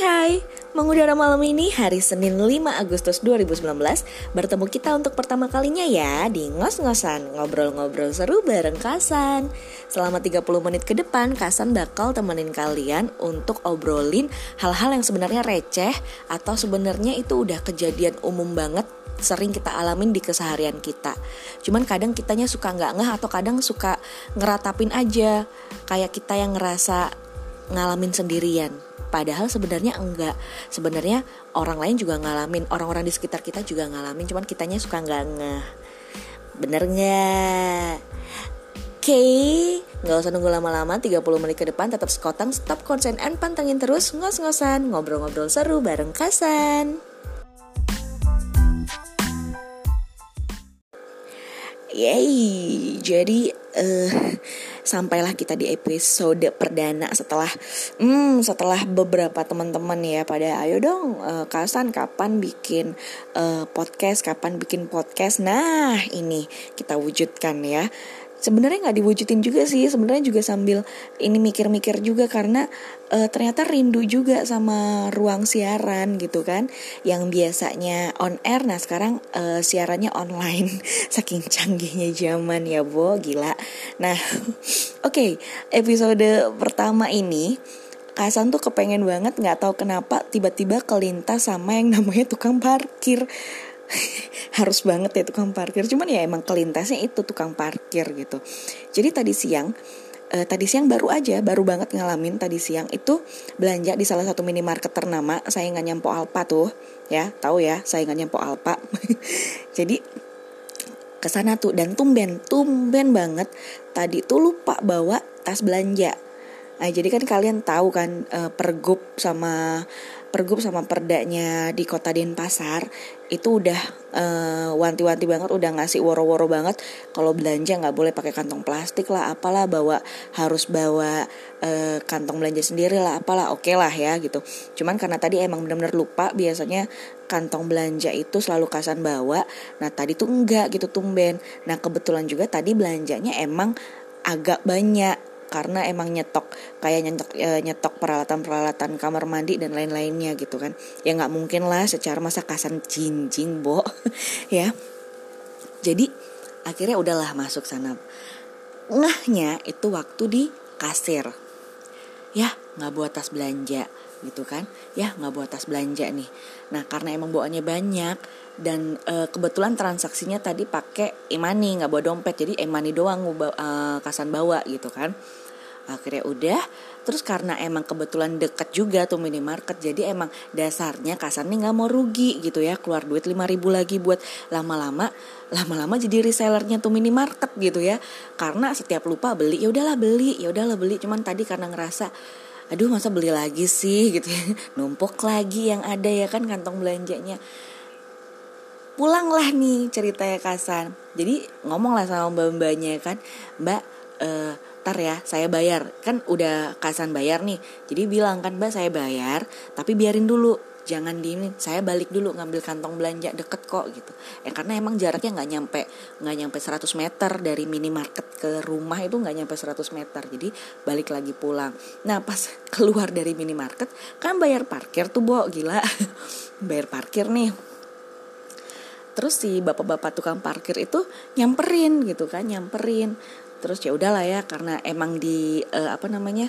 hai, mengudara malam ini hari Senin 5 Agustus 2019 Bertemu kita untuk pertama kalinya ya di ngos-ngosan Ngobrol-ngobrol seru bareng Kasan Selama 30 menit ke depan Kasan bakal temenin kalian untuk obrolin hal-hal yang sebenarnya receh Atau sebenarnya itu udah kejadian umum banget sering kita alamin di keseharian kita. Cuman kadang kitanya suka nggak ngeh atau kadang suka ngeratapin aja kayak kita yang ngerasa ngalamin sendirian. Padahal sebenarnya enggak. Sebenarnya orang lain juga ngalamin, orang-orang di sekitar kita juga ngalamin, cuman kitanya suka nggak ngeh. Bener nggak? Oke, okay. nggak usah nunggu lama-lama 30 menit ke depan tetap sekotang, stop konsen and pantengin terus ngos-ngosan, ngobrol-ngobrol seru bareng Kasan. Yeay, jadi uh, sampailah kita di episode perdana setelah hmm setelah beberapa teman-teman ya pada ayo dong uh, Kasan kapan bikin uh, podcast, kapan bikin podcast. Nah, ini kita wujudkan ya sebenarnya nggak diwujudin juga sih. Sebenarnya juga sambil ini mikir-mikir juga karena uh, ternyata rindu juga sama ruang siaran gitu kan yang biasanya on air. Nah sekarang uh, siarannya online. Saking canggihnya zaman ya bo. Gila. Nah oke. Okay, episode pertama ini Kasan tuh kepengen banget nggak tahu kenapa tiba-tiba kelintas sama yang namanya tukang parkir harus banget ya tukang parkir. Cuman ya emang kelintasnya itu tukang parkir gitu. Jadi tadi siang uh, tadi siang baru aja baru banget ngalamin tadi siang itu belanja di salah satu minimarket ternama. Saya nggak nyampo Alpa tuh ya. Tahu ya saya nggak nyampo Alpa. Jadi ke sana tuh dan tumben tumben banget. Tadi tuh lupa bawa tas belanja. Nah jadi kan kalian tahu kan uh, pergub sama pergub sama perdanya di kota Denpasar itu udah uh, wanti-wanti banget udah ngasih woro-woro banget. Kalau belanja nggak boleh pakai kantong plastik lah apalah bawa harus bawa uh, kantong belanja sendiri lah apalah oke okay lah ya gitu. Cuman karena tadi emang benar-benar lupa biasanya kantong belanja itu selalu kasan bawa nah tadi tuh enggak gitu tumben. Nah kebetulan juga tadi belanjanya emang agak banyak karena emang nyetok kayak nyetok e, nyetok peralatan-peralatan kamar mandi dan lain-lainnya gitu kan. Ya nggak mungkin lah secara masa kasan cincin bo. Ya. Jadi akhirnya udahlah masuk sana. Ngahnya itu waktu di kasir. Ya nggak buat tas belanja gitu kan. Ya nggak buat tas belanja nih. Nah karena emang bawaannya banyak dan e, kebetulan transaksinya tadi pakai e-money nggak bawa dompet. Jadi e-money doang e, kasan bawa gitu kan akhirnya udah terus karena emang kebetulan deket juga tuh minimarket jadi emang dasarnya kasarnya nggak mau rugi gitu ya keluar duit 5000 lagi buat lama-lama lama-lama jadi resellernya tuh minimarket gitu ya. Karena setiap lupa beli ya udahlah beli ya udahlah beli. Cuman tadi karena ngerasa aduh masa beli lagi sih? gitu ya. Numpuk lagi yang ada ya kan kantong belanjanya. Pulanglah nih ceritanya Kasan jadi ngomong lah sama mbak mbaknya kan mbak uh, tar ya saya bayar. Kan udah kasan bayar nih. Jadi bilang kan mbak saya bayar tapi biarin dulu. Jangan di saya balik dulu ngambil kantong belanja deket kok gitu. Ya karena emang jaraknya nggak nyampe nggak nyampe 100 meter dari minimarket ke rumah itu nggak nyampe 100 meter. Jadi balik lagi pulang. Nah pas keluar dari minimarket kan bayar parkir tuh bo. Gila. Bayar parkir nih. Terus si bapak-bapak tukang parkir itu nyamperin gitu kan nyamperin terus ya udahlah ya karena emang di uh, apa namanya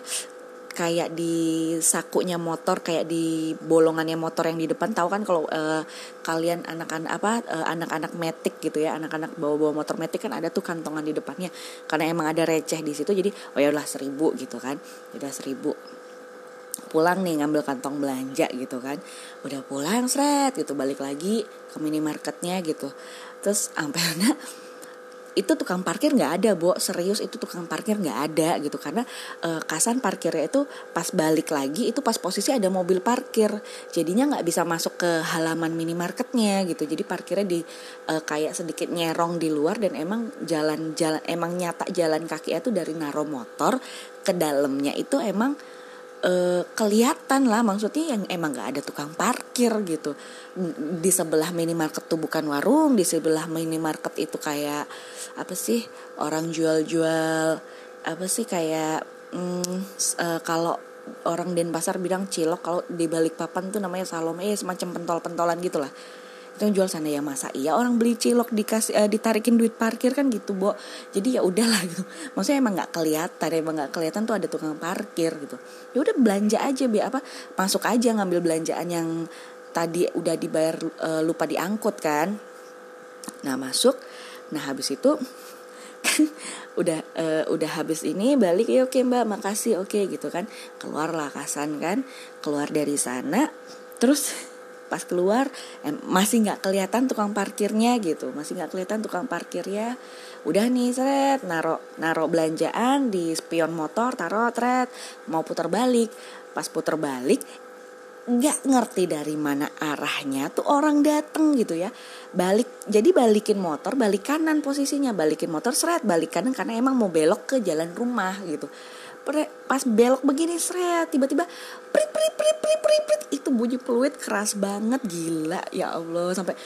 kayak di sakunya motor kayak di bolongannya motor yang di depan tahu kan kalau uh, kalian anak-anak apa uh, anak-anak metik gitu ya anak-anak bawa-bawa motor metik kan ada tuh kantongan di depannya. Karena emang ada receh di situ jadi oh ya udah seribu gitu kan. Ya udah seribu. Pulang nih ngambil kantong belanja gitu kan. Udah pulang seret gitu balik lagi ke minimarketnya gitu. Terus sampai itu tukang parkir nggak ada bo. Serius itu tukang parkir nggak ada gitu. Karena e, kasan parkirnya itu pas balik lagi itu pas posisi ada mobil parkir. Jadinya nggak bisa masuk ke halaman minimarketnya gitu. Jadi parkirnya di e, kayak sedikit nyerong di luar dan emang jalan jalan emang nyata jalan kaki itu dari naro motor ke dalamnya itu emang uh, kelihatan lah maksudnya yang emang gak ada tukang parkir gitu. Di sebelah minimarket tuh bukan warung di sebelah minimarket itu kayak apa sih orang jual-jual apa sih kayak mm, uh, kalau orang Denpasar bilang cilok kalau di balik papan tuh namanya Salome eh semacam pentol-pentolan gitu lah itu yang jual sana ya masa iya orang beli cilok dikasih uh, ditarikin duit parkir kan gitu bo. Jadi ya udahlah gitu. Maksudnya emang nggak kelihatan emang nggak kelihatan tuh ada tukang parkir gitu. Ya udah belanja aja biar apa masuk aja ngambil belanjaan yang tadi udah dibayar uh, lupa diangkut kan. Nah masuk. Nah habis itu kan udah uh, udah habis ini balik ya oke mbak makasih oke gitu kan. Keluarlah kasan kan keluar dari sana. Terus pas keluar eh, masih nggak kelihatan tukang parkirnya gitu. Masih nggak kelihatan tukang parkirnya. Udah nih seret naro naro belanjaan di spion motor taruh tret mau putar balik. Pas putar balik nggak ngerti dari mana arahnya tuh orang dateng gitu ya. Balik jadi balikin motor balik kanan posisinya. Balikin motor seret balik kanan karena emang mau belok ke jalan rumah gitu pas belok begini seret tiba-tiba prit prit prit prit prit prit. Itu bunyi peluit keras banget gila ya Allah. Sampai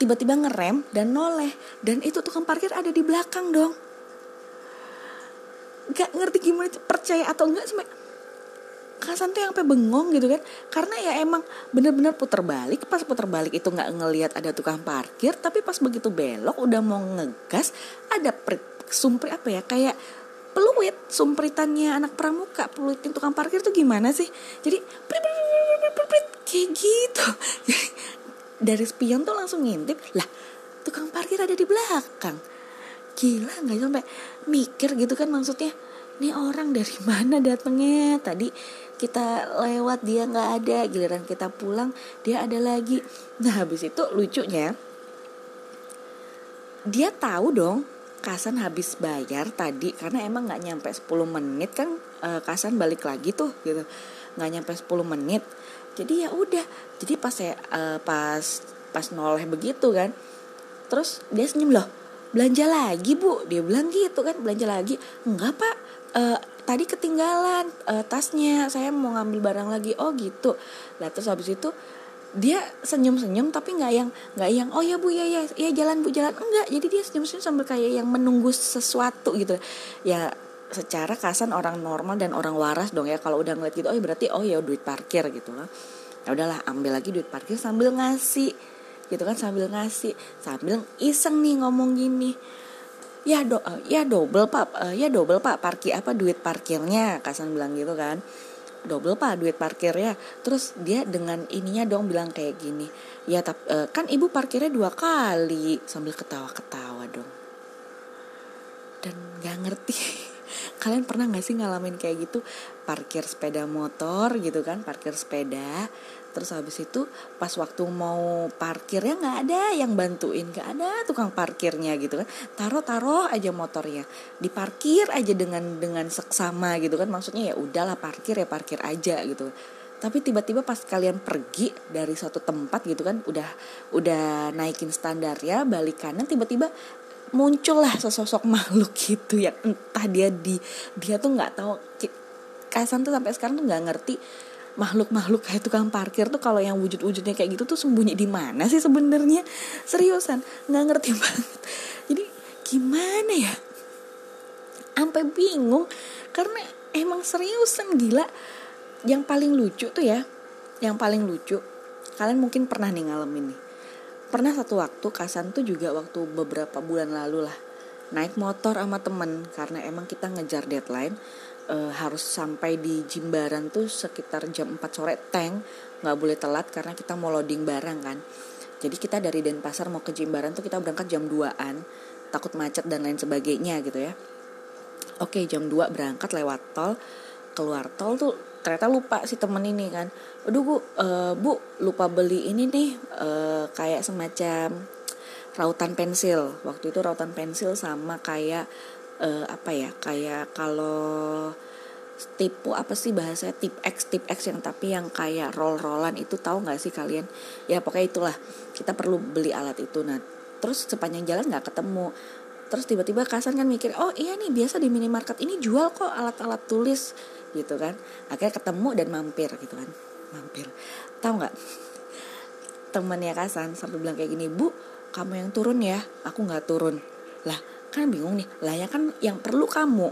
tiba-tiba ngerem dan noleh. Dan itu tukang parkir ada di belakang dong. Gak ngerti gimana percaya atau enggak sampai Kasan tuh yang sampai bengong gitu kan. Karena ya emang bener-bener puter balik pas puter balik itu nggak ngelihat ada tukang parkir tapi pas begitu belok udah mau ngegas ada sumpri apa ya kayak peluit sumpritannya anak pramuka peluitin tukang parkir tuh gimana sih? Jadi kayak gitu. Dari spion tuh langsung ngintip lah tukang parkir ada di belakang. Gila nggak sampai mikir gitu kan maksudnya ini orang dari mana datangnya tadi kita lewat dia nggak ada. Giliran kita pulang dia ada lagi. Nah habis itu lucunya dia tahu dong Kasan habis bayar tadi karena emang nggak nyampe 10 menit kan e, Kasan balik lagi tuh gitu. Nggak nyampe 10 menit. Jadi ya udah jadi pas saya e, pas pas noleh begitu kan terus dia senyum loh belanja lagi bu. Dia bilang gitu kan belanja lagi. Enggak pak. E, tadi ketinggalan e, tasnya. Saya mau ngambil barang lagi. Oh gitu. Lah terus habis itu dia senyum-senyum tapi nggak yang nggak yang oh ya bu ya ya ya jalan bu jalan. Enggak jadi dia senyum-senyum sambil kayak yang menunggu sesuatu gitu. Ya secara kasan orang normal dan orang waras dong ya kalau udah ngeliat gitu oh ya berarti oh ya duit parkir gitu kan ya udahlah ambil lagi duit parkir sambil ngasih gitu kan sambil ngasih sambil iseng nih ngomong gini. Ya do ya double pak ya double pak parkir apa duit parkirnya kasan bilang gitu kan double pak duit parkir ya terus dia dengan ininya dong bilang kayak gini ya tapi uh, kan ibu parkirnya dua kali sambil ketawa-ketawa dong. Dan nggak ngerti kalian pernah nggak sih ngalamin kayak gitu? Parkir sepeda motor gitu kan parkir sepeda terus habis itu pas waktu mau parkirnya nggak ada yang bantuin nggak ada tukang parkirnya gitu kan. Taruh taruh aja motornya. Diparkir aja dengan dengan seksama gitu kan. Maksudnya ya udahlah parkir ya parkir aja gitu. Tapi tiba-tiba pas kalian pergi dari suatu tempat gitu kan udah udah naikin standar ya balik kanan tiba-tiba muncullah sesosok makhluk gitu ya entah dia di dia tuh nggak tahu. Kasan tuh sampai sekarang tuh nggak ngerti makhluk-makhluk kayak tukang parkir tuh kalau yang wujud-wujudnya kayak gitu tuh sembunyi di mana sih sebenarnya? Seriusan nggak ngerti banget. Jadi gimana ya? Sampai bingung. Karena emang seriusan gila. Yang paling lucu tuh ya yang paling lucu kalian mungkin pernah nih ngalamin nih. Pernah satu waktu Kasan tuh juga waktu beberapa bulan lalu lah naik motor sama temen. Karena emang kita ngejar deadline uh, harus sampai di Jimbaran tuh sekitar jam 4 sore tank nggak boleh telat karena kita mau loading barang kan. Jadi kita dari Denpasar mau ke Jimbaran tuh kita berangkat jam 2an takut macet dan lain sebagainya gitu ya. Oke jam 2 berangkat lewat tol keluar tol tuh ternyata lupa si temen ini kan. Aduh bu uh, bu lupa beli ini nih uh, kayak semacam rautan pensil. Waktu itu rautan pensil sama kayak uh, apa ya kayak kalau tipu apa sih bahasanya tip X tip X yang tapi yang kayak roll rollan itu tahu nggak sih kalian? Ya pokoknya itulah. Kita perlu beli alat itu. Nah terus sepanjang jalan nggak ketemu. Terus tiba-tiba Kasan kan mikir oh iya nih biasa di minimarket ini jual kok alat-alat tulis. Gitu kan. Akhirnya ketemu dan mampir gitu kan. Mampir. Tahu nggak? Temennya Kasan sampai bilang kayak gini bu kamu yang turun ya. Aku nggak turun. Lah kan bingung nih lah ya kan yang perlu kamu.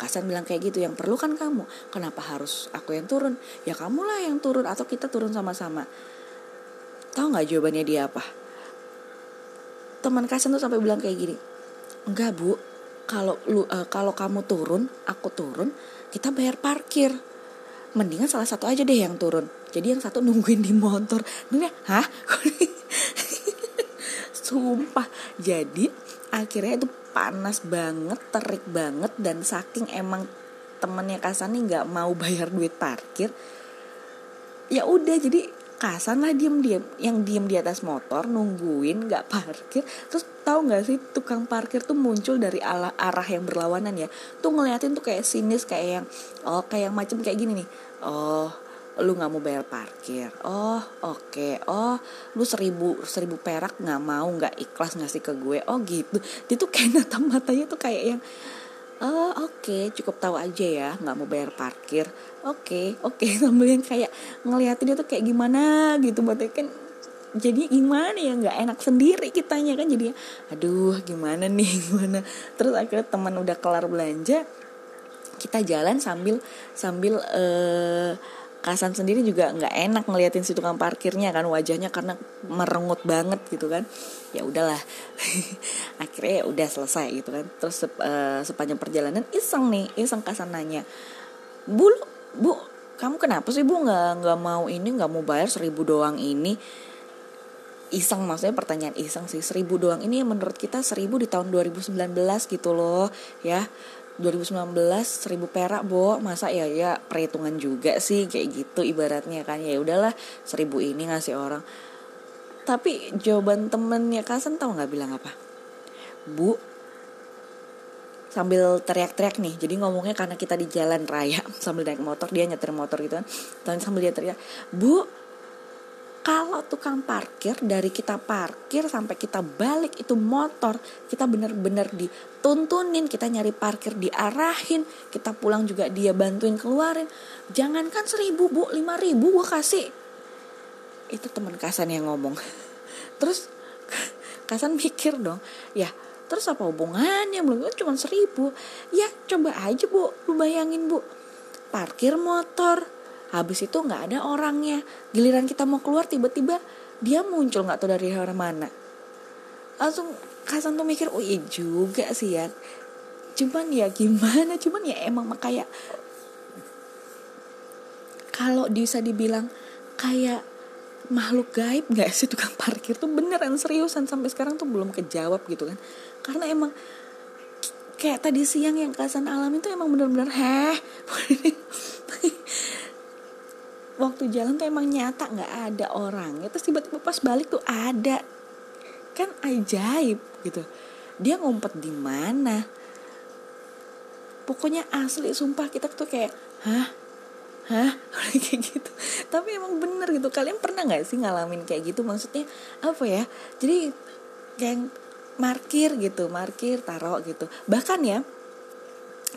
Kasan bilang kayak gitu yang perlu kan kamu. Kenapa harus aku yang turun? Ya kamu lah yang turun atau kita turun sama-sama. Tahu nggak jawabannya dia apa? Teman Kasan tuh sampai bilang kayak gini enggak bu. Kalau lu uh, kalau kamu turun aku turun kita bayar parkir. Mendingan salah satu aja deh yang turun. Jadi yang satu nungguin di motor. Nungguin hah? Sumpah. Jadi akhirnya itu panas banget terik banget dan saking emang temennya Kasan nih nggak mau bayar duit parkir ya udah jadi Kasan lah diem diem yang diem di atas motor nungguin nggak parkir. Terus tahu nggak sih tukang parkir tuh muncul dari arah, arah yang berlawanan ya. Tuh ngeliatin tuh kayak sinis kayak yang oh kayak macem kayak gini nih. Oh lu nggak mau bayar parkir. Oh oke. Okay. oh lu seribu seribu perak nggak mau nggak ikhlas ngasih ke gue. Oh gitu. Dia tuh kayak natap matanya tuh kayak yang oh oke okay, cukup tahu aja ya nggak mau bayar parkir. Oke okay, oke. Okay. sambil yang kayak ngeliatin dia tuh kayak gimana gitu buat kan jadi gimana ya nggak enak sendiri kitanya kan. Jadi aduh gimana nih gimana? Terus akhirnya teman udah kelar belanja kita jalan sambil sambil uh, Kasan sendiri juga nggak enak ngeliatin si tukang parkirnya kan wajahnya karena merengut banget gitu kan. Ya udahlah. Akhirnya ya udah selesai gitu kan. Terus uh, sepanjang perjalanan iseng nih iseng Kasan nanya bu bu kamu kenapa sih bu nggak nggak mau ini nggak mau bayar seribu doang ini? Iseng maksudnya pertanyaan iseng sih seribu doang ini menurut kita seribu di tahun 2019 gitu loh ya 2019 seribu perak bo. Masa ya ya perhitungan juga sih kayak gitu ibaratnya kan. Ya udahlah seribu ini ngasih orang. Tapi jawaban temennya Kasan tahu nggak bilang apa? Bu sambil teriak-teriak nih jadi ngomongnya karena kita di jalan raya sambil naik motor dia nyetir motor gitu kan. Dan sambil dia teriak bu kalau tukang parkir dari kita parkir sampai kita balik itu motor kita bener-bener dituntunin kita nyari parkir diarahin kita pulang juga dia bantuin keluarin. Jangankan seribu bu lima ribu gue kasih. Itu teman Kasan yang ngomong. Terus Kasan mikir dong ya terus apa hubungannya? Belum cuma seribu. Ya coba aja bu lu bayangin bu. Parkir motor habis itu nggak ada orangnya. Giliran kita mau keluar tiba-tiba dia muncul nggak tahu dari mana. Langsung Kasan tuh mikir oh iya juga sih ya. Cuman ya gimana? Cuman ya emang kayak kalau bisa dibilang kayak makhluk gaib nggak sih? Tukang parkir tuh beneran seriusan sampai sekarang tuh belum kejawab gitu kan. Karena emang kayak tadi siang yang kasan alami tuh emang bener-bener heh waktu jalan tuh emang nyata nggak ada orang terus tiba-tiba pas balik tuh ada. Kan ajaib gitu. Dia ngumpet di mana? Pokoknya asli sumpah kita tuh kayak hah? Hah? Kayak gitu. Tapi emang bener gitu. Kalian pernah nggak sih ngalamin kayak gitu? Maksudnya apa ya? Jadi yang markir gitu markir taruh gitu. Bahkan ya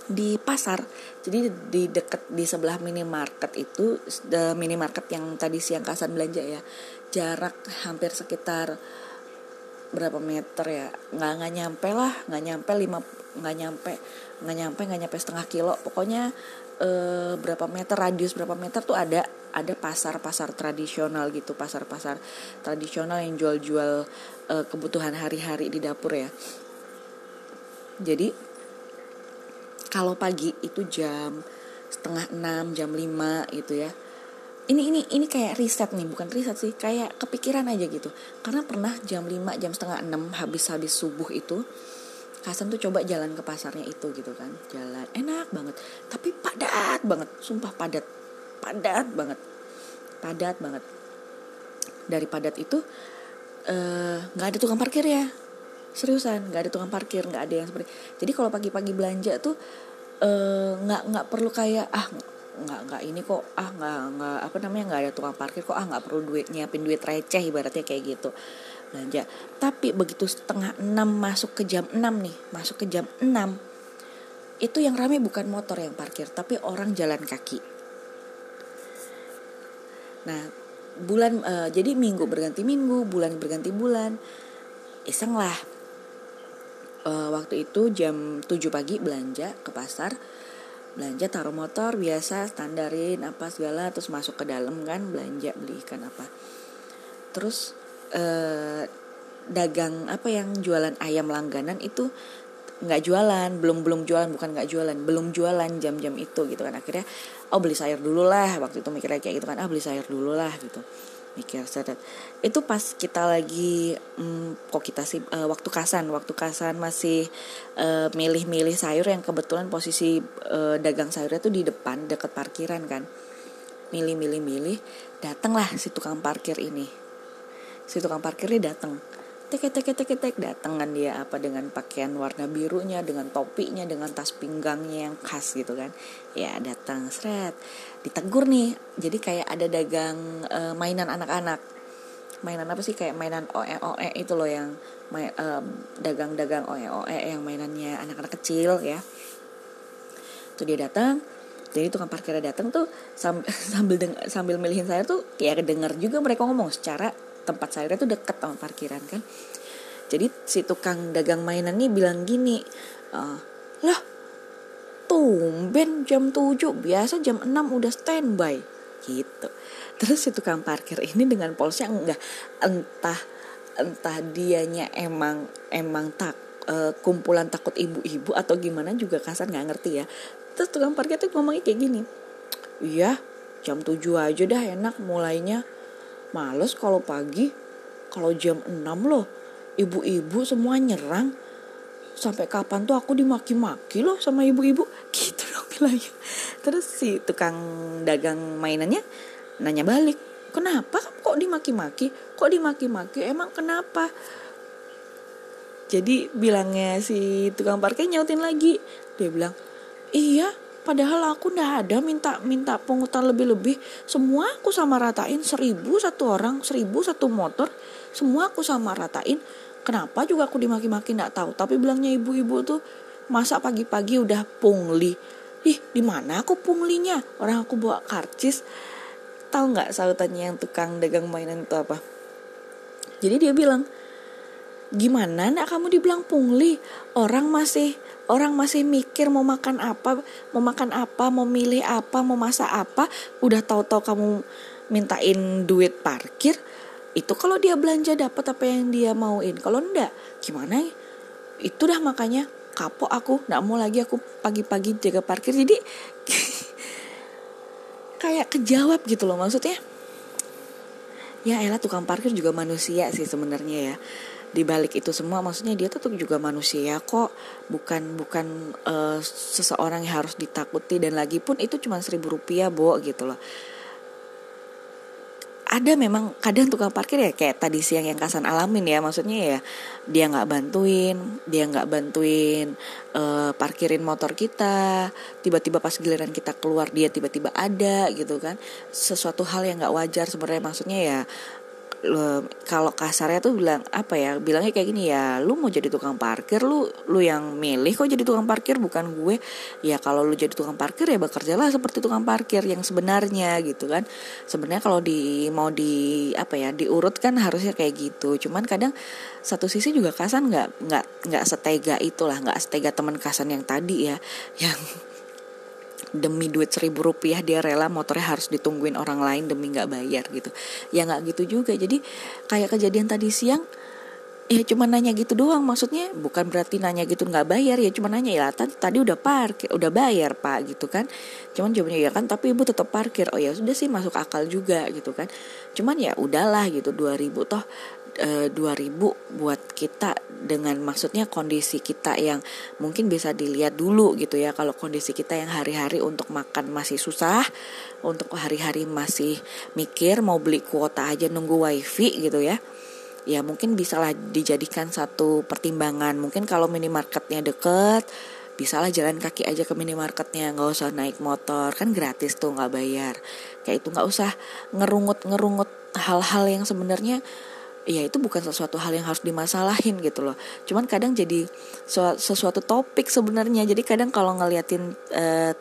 di pasar. Jadi di dekat di sebelah minimarket itu the minimarket yang tadi siang kasan belanja ya jarak hampir sekitar berapa meter ya. Nggak nggak nyampe lah nggak nyampe lima nggak nyampe nggak nyampe nggak nyampe setengah kilo. Pokoknya eh, berapa meter radius berapa meter tuh ada ada pasar pasar tradisional gitu pasar pasar tradisional yang jual jual eh, kebutuhan hari-hari di dapur ya. Jadi kalau pagi itu jam setengah enam jam lima gitu ya. Ini ini ini kayak riset nih bukan riset sih kayak kepikiran aja gitu. Karena pernah jam 5 jam setengah enam habis habis subuh itu Hasan tuh coba jalan ke pasarnya itu gitu kan. Jalan enak banget. Tapi padat banget sumpah padat. Padat banget. Padat banget. Dari padat itu eh, nggak uh, ada tukang parkir ya seriusan nggak ada tukang parkir nggak ada yang seperti jadi kalau pagi-pagi belanja tuh eh, nggak uh, nggak perlu kayak ah nggak nggak ini kok ah nggak nggak apa namanya nggak ada tukang parkir kok ah nggak perlu duit nyiapin duit receh ibaratnya kayak gitu. Belanja. Tapi begitu setengah enam masuk ke jam enam nih masuk ke jam enam itu yang rame bukan motor yang parkir tapi orang jalan kaki. Nah bulan uh, jadi minggu berganti minggu bulan berganti bulan iseng lah uh, waktu itu jam 7 pagi belanja ke pasar belanja taruh motor biasa standarin apa segala terus masuk ke dalam kan belanja beli ikan apa. Terus eh, dagang apa yang jualan ayam langganan itu nggak jualan belum belum jualan bukan nggak jualan belum jualan jam-jam itu gitu kan. Akhirnya oh beli sayur dulu lah waktu itu mikirnya kayak gitu kan. Ah beli sayur dulu lah gitu mikir setet itu pas kita lagi hmm, kok kita sih uh, waktu kasan waktu kasan masih milih milih-milih sayur yang kebetulan posisi uh, dagang sayurnya tuh di depan deket parkiran kan. Milih-milih-milih datanglah si tukang parkir ini. Si tukang parkirnya datang tek tek tek tek datang kan dia apa dengan pakaian warna birunya dengan topinya dengan tas pinggangnya yang khas gitu kan. Ya datang seret ditegur nih. Jadi kayak ada dagang uh, mainan anak-anak. Mainan apa sih? Kayak mainan oe oe itu loh yang main, uh, dagang-dagang oe oe yang mainannya anak-anak kecil ya. Tuh dia datang jadi tukang parkirnya datang tuh sambil sambil sambil milihin saya tuh kayak kedenger juga mereka ngomong secara tempat sayurnya tuh deket sama parkiran kan? Jadi si tukang dagang mainan nih bilang gini uh, lah tumben jam 7 biasa jam 6 udah standby. Gitu. Terus si tukang parkir ini dengan polsnya enggak. Entah entah dianya emang emang tak uh, kumpulan takut ibu-ibu atau gimana juga kasar nggak ngerti ya. Terus tukang parkir tuh ngomongnya kayak gini iya jam 7 aja dah enak mulainya Males kalau pagi, kalau jam 6 loh, ibu-ibu semua nyerang. Sampai kapan tuh aku dimaki-maki loh sama ibu-ibu. Gitu dong bilangnya. Terus si tukang dagang mainannya nanya balik. Kenapa kok dimaki-maki? Kok dimaki-maki? Emang kenapa? Jadi bilangnya si tukang parkir nyautin lagi. Dia bilang, iya Padahal aku ndak ada minta minta pungutan lebih-lebih. Semua aku sama ratain seribu satu orang, seribu satu motor. Semua aku sama ratain. Kenapa juga aku dimaki-maki ndak tahu. Tapi bilangnya ibu-ibu tuh masa pagi-pagi udah pungli. Ih, di mana aku punglinya? Orang aku bawa karcis. Tahu nggak sautannya yang tukang dagang mainan itu apa? Jadi dia bilang, gimana nak kamu dibilang pungli? Orang masih orang masih mikir mau makan apa, mau makan apa, mau milih apa, mau masak apa, udah tahu-tahu kamu mintain duit parkir, itu kalau dia belanja dapat apa yang dia mauin. Kalau enggak, gimana? Itu dah makanya kapok aku, nggak mau lagi aku pagi-pagi jaga parkir. Jadi kayak kejawab gitu loh maksudnya. Ya elah tukang parkir juga manusia sih sebenarnya ya di balik itu semua maksudnya dia tuh juga manusia kok. Bukan bukan uh, seseorang yang harus ditakuti. Dan lagi pun itu cuma seribu rupiah bo gitu loh. Ada memang kadang tukang parkir ya kayak tadi siang yang kasan alamin ya. Maksudnya ya dia nggak bantuin dia nggak bantuin uh, parkirin motor kita. Tiba-tiba pas giliran kita keluar dia tiba-tiba ada gitu kan. Sesuatu hal yang nggak wajar sebenarnya. Maksudnya ya kalau kasarnya tuh bilang apa ya bilangnya kayak gini ya lu mau jadi tukang parkir lu lu yang milih kok jadi tukang parkir bukan gue. Ya kalau lu jadi tukang parkir ya bekerjalah seperti tukang parkir yang sebenarnya gitu kan. Sebenarnya kalau di mau di apa ya diurut kan harusnya kayak gitu. Cuman kadang satu sisi juga kasan nggak nggak nggak setega itulah nggak setega teman kasan yang tadi ya yang demi duit seribu rupiah dia rela motornya harus ditungguin orang lain demi nggak bayar gitu. Ya nggak gitu juga. Jadi kayak kejadian tadi siang ya cuma nanya gitu doang. Maksudnya bukan berarti nanya gitu nggak bayar ya cuma nanya ya tadi tadi udah parkir udah bayar pak gitu kan. Cuman jawabannya ya kan tapi ibu tetap parkir. Oh ya sudah sih masuk akal juga gitu kan. Cuman ya udahlah gitu 2000 toh e, 2000 buat kita dengan maksudnya kondisi kita yang mungkin bisa dilihat dulu gitu ya. Kalau kondisi kita yang hari-hari untuk makan masih susah untuk hari-hari masih mikir mau beli kuota aja nunggu wifi gitu ya ya mungkin bisalah dijadikan satu pertimbangan. Mungkin kalau minimarketnya deket bisalah jalan kaki aja ke minimarketnya. Nggak usah naik motor kan gratis tuh nggak bayar. Kayak itu nggak usah ngerungut ngerungut hal-hal yang sebenarnya ya itu bukan sesuatu hal yang harus dimasalahin gitu loh. Cuman kadang jadi sesuatu topik sebenarnya. Jadi kadang kalau ngeliatin uh,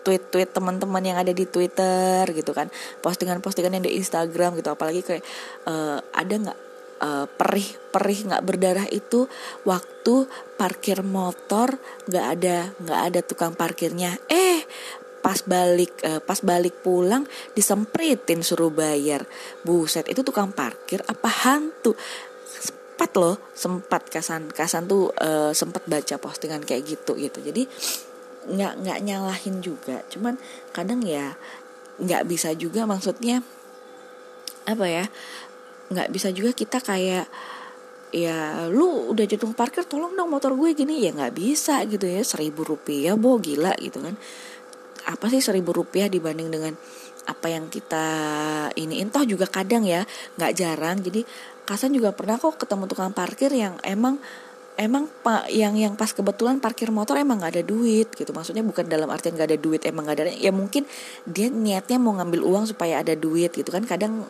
tweet-tweet teman-teman yang ada di Twitter gitu kan postingan-postingan yang di Instagram gitu apalagi kayak uh, ada nggak uh, perih perih nggak berdarah itu waktu parkir motor nggak ada nggak ada tukang parkirnya. Eh pas balik uh, pas balik pulang disempritin suruh bayar. Buset itu tukang parkir apa hantu? Sempat loh sempat. Kasan kasan tuh uh, sempat baca postingan kayak gitu gitu. Jadi nggak nggak nyalahin juga. Cuman kadang ya nggak bisa juga maksudnya apa ya nggak bisa juga kita kayak ya lu udah jatuh parkir tolong dong motor gue gini. Ya nggak bisa gitu ya. Seribu rupiah boh gila gitu kan apa sih seribu rupiah dibanding dengan apa yang kita ini toh juga kadang ya nggak jarang. Jadi Kasan juga pernah kok ketemu tukang parkir yang emang emang pak yang yang pas kebetulan parkir motor emang nggak ada duit gitu. Maksudnya bukan dalam artian nggak ada duit emang nggak ada. Ya mungkin dia niatnya mau ngambil uang supaya ada duit gitu kan. Kadang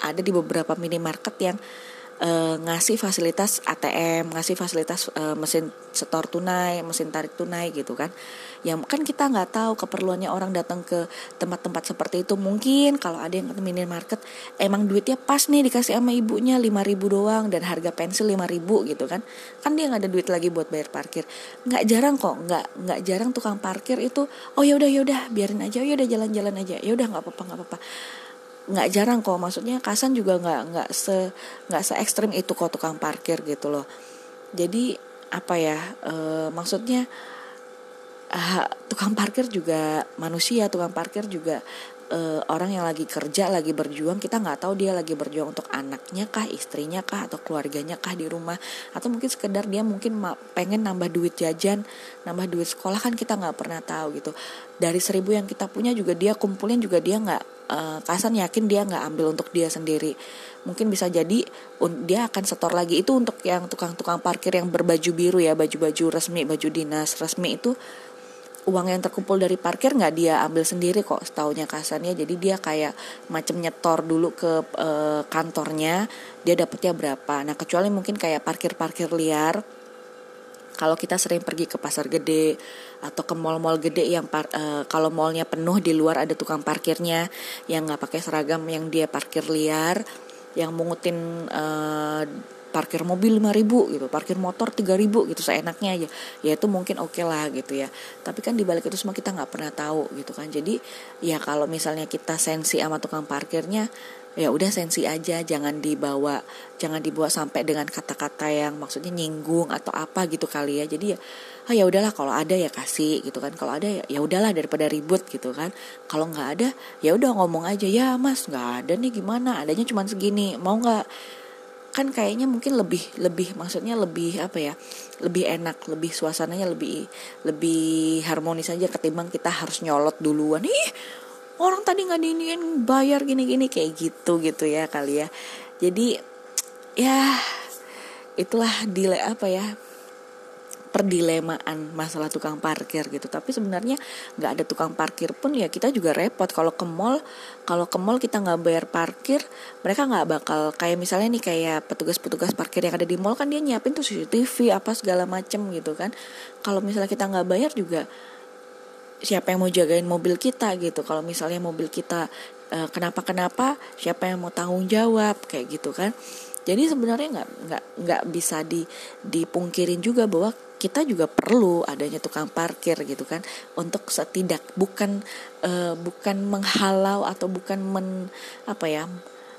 ada di beberapa minimarket yang uh, ngasih fasilitas ATM, ngasih fasilitas uh, mesin setor tunai, mesin tarik tunai gitu kan. Yang kan kita nggak tahu keperluannya orang datang ke tempat-tempat seperti itu. Mungkin kalau ada yang ke minimarket emang duitnya pas nih dikasih sama ibunya 5000 doang dan harga pensil 5000 gitu kan. Kan dia nggak ada duit lagi buat bayar parkir. Nggak jarang kok, nggak nggak jarang tukang parkir itu oh ya udah ya udah biarin aja, ya udah jalan-jalan aja. Ya udah nggak apa-apa nggak apa-apa nggak jarang kok. Maksudnya Kasan juga nggak nggak se nggak se ekstrim itu kok tukang parkir gitu loh. Jadi apa ya e, maksudnya uh, tukang parkir juga manusia tukang parkir juga uh, orang yang lagi kerja lagi berjuang kita nggak tahu dia lagi berjuang untuk anaknya kah istrinya kah atau keluarganya kah di rumah. Atau mungkin sekedar dia mungkin pengen nambah duit jajan nambah duit sekolah kan kita nggak pernah tahu gitu. Dari seribu yang kita punya juga dia kumpulin juga dia nggak uh, kasan yakin dia nggak ambil untuk dia sendiri. Mungkin bisa jadi dia akan setor lagi. Itu untuk yang tukang-tukang parkir yang berbaju biru ya baju-baju resmi baju dinas resmi itu uang yang terkumpul dari parkir nggak dia ambil sendiri kok setaunya kasannya jadi dia kayak macam nyetor dulu ke e, kantornya dia dapetnya berapa. Nah kecuali mungkin kayak parkir-parkir liar. Kalau kita sering pergi ke pasar gede atau ke mall-mall gede yang par, e, kalau mallnya penuh di luar ada tukang parkirnya yang nggak pakai seragam yang dia parkir liar yang mungutin e, parkir mobil 5000 gitu parkir motor 3000 gitu seenaknya aja. Ya itu mungkin oke okay lah gitu ya. Tapi kan dibalik itu semua kita nggak pernah tahu gitu kan. Jadi ya kalau misalnya kita sensi sama tukang parkirnya ya udah sensi aja jangan dibawa jangan dibawa sampai dengan kata-kata yang maksudnya nyinggung atau apa gitu kali ya. Jadi ya ah ya udahlah kalau ada ya kasih gitu kan. Kalau ada ya ya udahlah daripada ribut gitu kan. Kalau nggak ada ya udah ngomong aja ya mas nggak ada nih gimana? Adanya cuma segini mau nggak kan kayaknya mungkin lebih lebih maksudnya lebih apa ya lebih enak lebih suasananya lebih lebih harmonis aja ketimbang kita harus nyolot duluan. Ih orang tadi nggak diinin bayar gini-gini kayak gitu gitu ya kali ya. Jadi ya itulah dile apa ya perdilemaan masalah tukang parkir gitu. Tapi sebenarnya nggak ada tukang parkir pun ya kita juga repot. Kalau ke mall kalau ke mall kita nggak bayar parkir mereka nggak bakal kayak misalnya nih kayak petugas-petugas parkir yang ada di mall kan dia nyiapin tuh CCTV apa segala macem gitu kan. Kalau misalnya kita nggak bayar juga siapa yang mau jagain mobil kita gitu. Kalau misalnya mobil kita uh, kenapa kenapa siapa yang mau tanggung jawab kayak gitu kan. Jadi sebenarnya nggak nggak nggak bisa di dipungkirin juga bahwa kita juga perlu adanya tukang parkir gitu kan untuk setidak bukan uh, bukan menghalau atau bukan men apa ya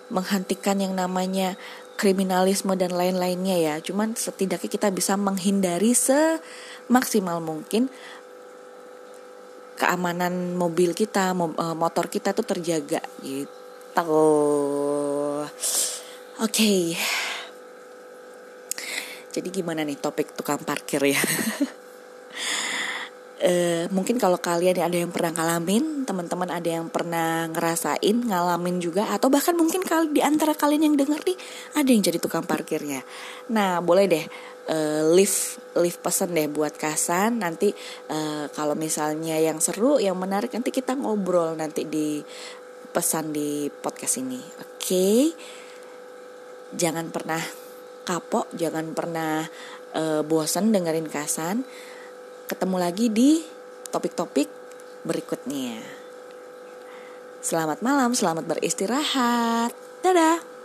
menghentikan yang namanya kriminalisme dan lain-lainnya ya cuman setidaknya kita bisa menghindari semaksimal mungkin keamanan mobil kita eh, motor kita tuh terjaga gitu oke okay. Jadi gimana nih topik tukang parkir ya? e, mungkin kalau kalian ada yang pernah ngalamin, teman-teman ada yang pernah ngerasain, ngalamin juga, atau bahkan mungkin kali di antara kalian yang denger nih ada yang jadi tukang parkirnya. Nah, boleh deh uh, live live pesan deh buat Kasan nanti uh, kalau misalnya yang seru yang menarik nanti kita ngobrol nanti di pesan di podcast ini oke okay? jangan pernah kapok, jangan pernah uh, bosan dengerin Kasan. Ketemu lagi di topik-topik berikutnya. Selamat malam, selamat beristirahat. Dadah.